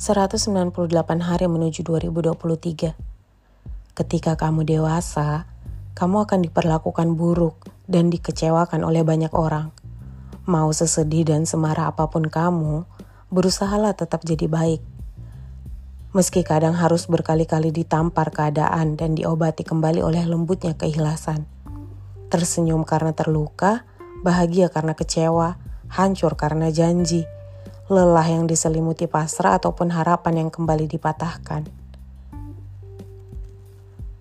198 hari menuju 2023. Ketika kamu dewasa, kamu akan diperlakukan buruk dan dikecewakan oleh banyak orang. Mau sesedih dan semarah apa pun kamu, berusahalah tetap jadi baik. Meski kadang harus berkali-kali ditampar keadaan dan diobati kembali oleh lembutnya keikhlasan. Tersenyum karena terluka, bahagia karena kecewa, hancur karena janji, lelah yang diselimuti pasrah ataupun harapan yang kembali dipatahkan.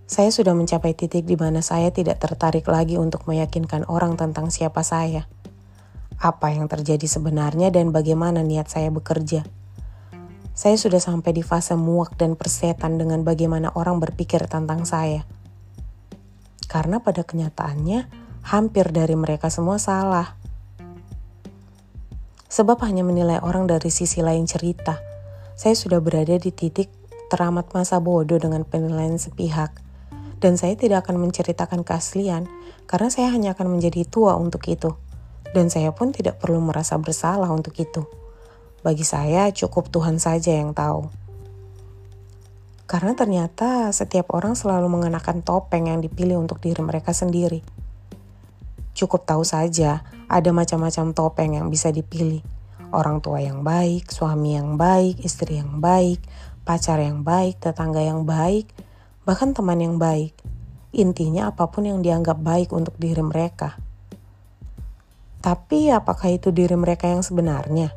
Saya sudah mencapai titik di mana saya tidak tertarik lagi untuk meyakinkan orang tentang siapa saya, apa yang terjadi sebenarnya, dan bagaimana niat saya bekerja. Saya sudah sampai di fase muak dan persetan dengan bagaimana orang berpikir tentang saya. Karena pada kenyataannya, hampir dari mereka semua salah sebab hanya menilai orang dari sisi lain cerita. Saya sudah berada di titik teramat masa bodoh dengan penilaian sepihak, dan saya tidak akan menceritakan keaslian karena saya hanya akan menjadi tua untuk itu, dan saya pun tidak perlu merasa bersalah untuk itu. Bagi saya, cukup Tuhan saja yang tahu. Karena ternyata setiap orang selalu mengenakan topeng yang dipilih untuk diri mereka sendiri. Cukup tahu saja, ada macam-macam topeng yang bisa dipilih. Orang tua yang baik, suami yang baik, istri yang baik, pacar yang baik, tetangga yang baik, bahkan teman yang baik. Intinya apa pun yang dianggap baik untuk diri mereka. Tapi apakah itu diri mereka yang sebenarnya?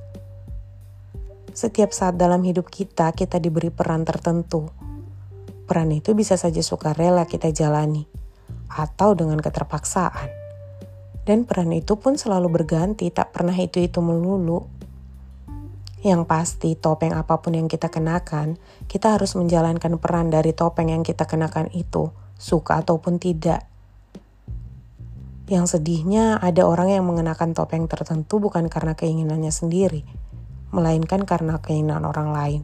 Setiap saat dalam hidup kita, kita diberi peran tertentu. Peran itu bisa saja sukarela kita jalani, atau dengan keterpaksaan. Dan peran itu pun selalu berganti, tak pernah itu-itu melulu. Yang pasti, topeng apa pun yang kita kenakan, kita harus menjalankan peran dari topeng yang kita kenakan itu, suka ataupun tidak. Yang sedihnya, ada orang yang mengenakan topeng tertentu bukan karena keinginannya sendiri, melainkan karena keinginan orang lain.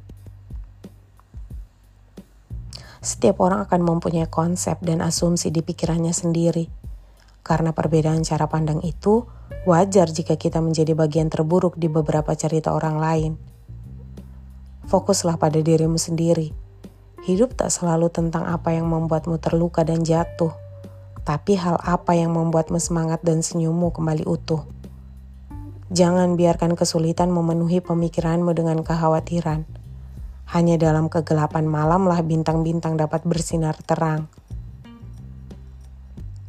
Setiap orang akan mempunyai konsep dan asumsi di pikirannya sendiri karena perbedaan cara pandang itu, wajar jika kita menjadi bagian terburuk di beberapa cerita orang lain. Fokuslah pada dirimu sendiri. Hidup tak selalu tentang apa yang membuatmu terluka dan jatuh, tapi hal apa yang membuatmu semangat dan senyummu kembali utuh. Jangan biarkan kesulitan memenuhi pemikiranmu dengan kekhawatiran. Hanya dalam kegelapan malamlah bintang-bintang dapat bersinar terang.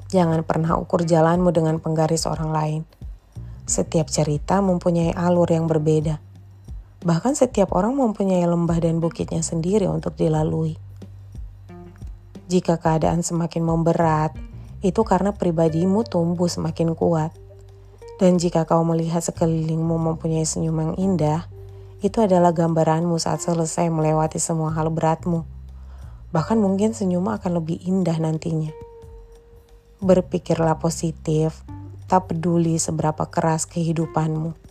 Jangan pernah ukur jalanmu dengan penggaris orang lain. Setiap cerita mempunyai alur yang berbeda. Bahkan setiap orang mempunyai lembah dan bukitnya sendiri untuk dilalui. Jika keadaan semakin memberat, itu karena pribadimu tumbuh semakin kuat. Dan jika kau melihat sekelilingmu mempunyai senyum yang indah, itu adalah gambaranmu saat selesai melewati semua hal beratmu. Bahkan mungkin senyummu akan lebih indah nantinya. Berpikirlah positif, tak peduli seberapa keras kehidupanmu.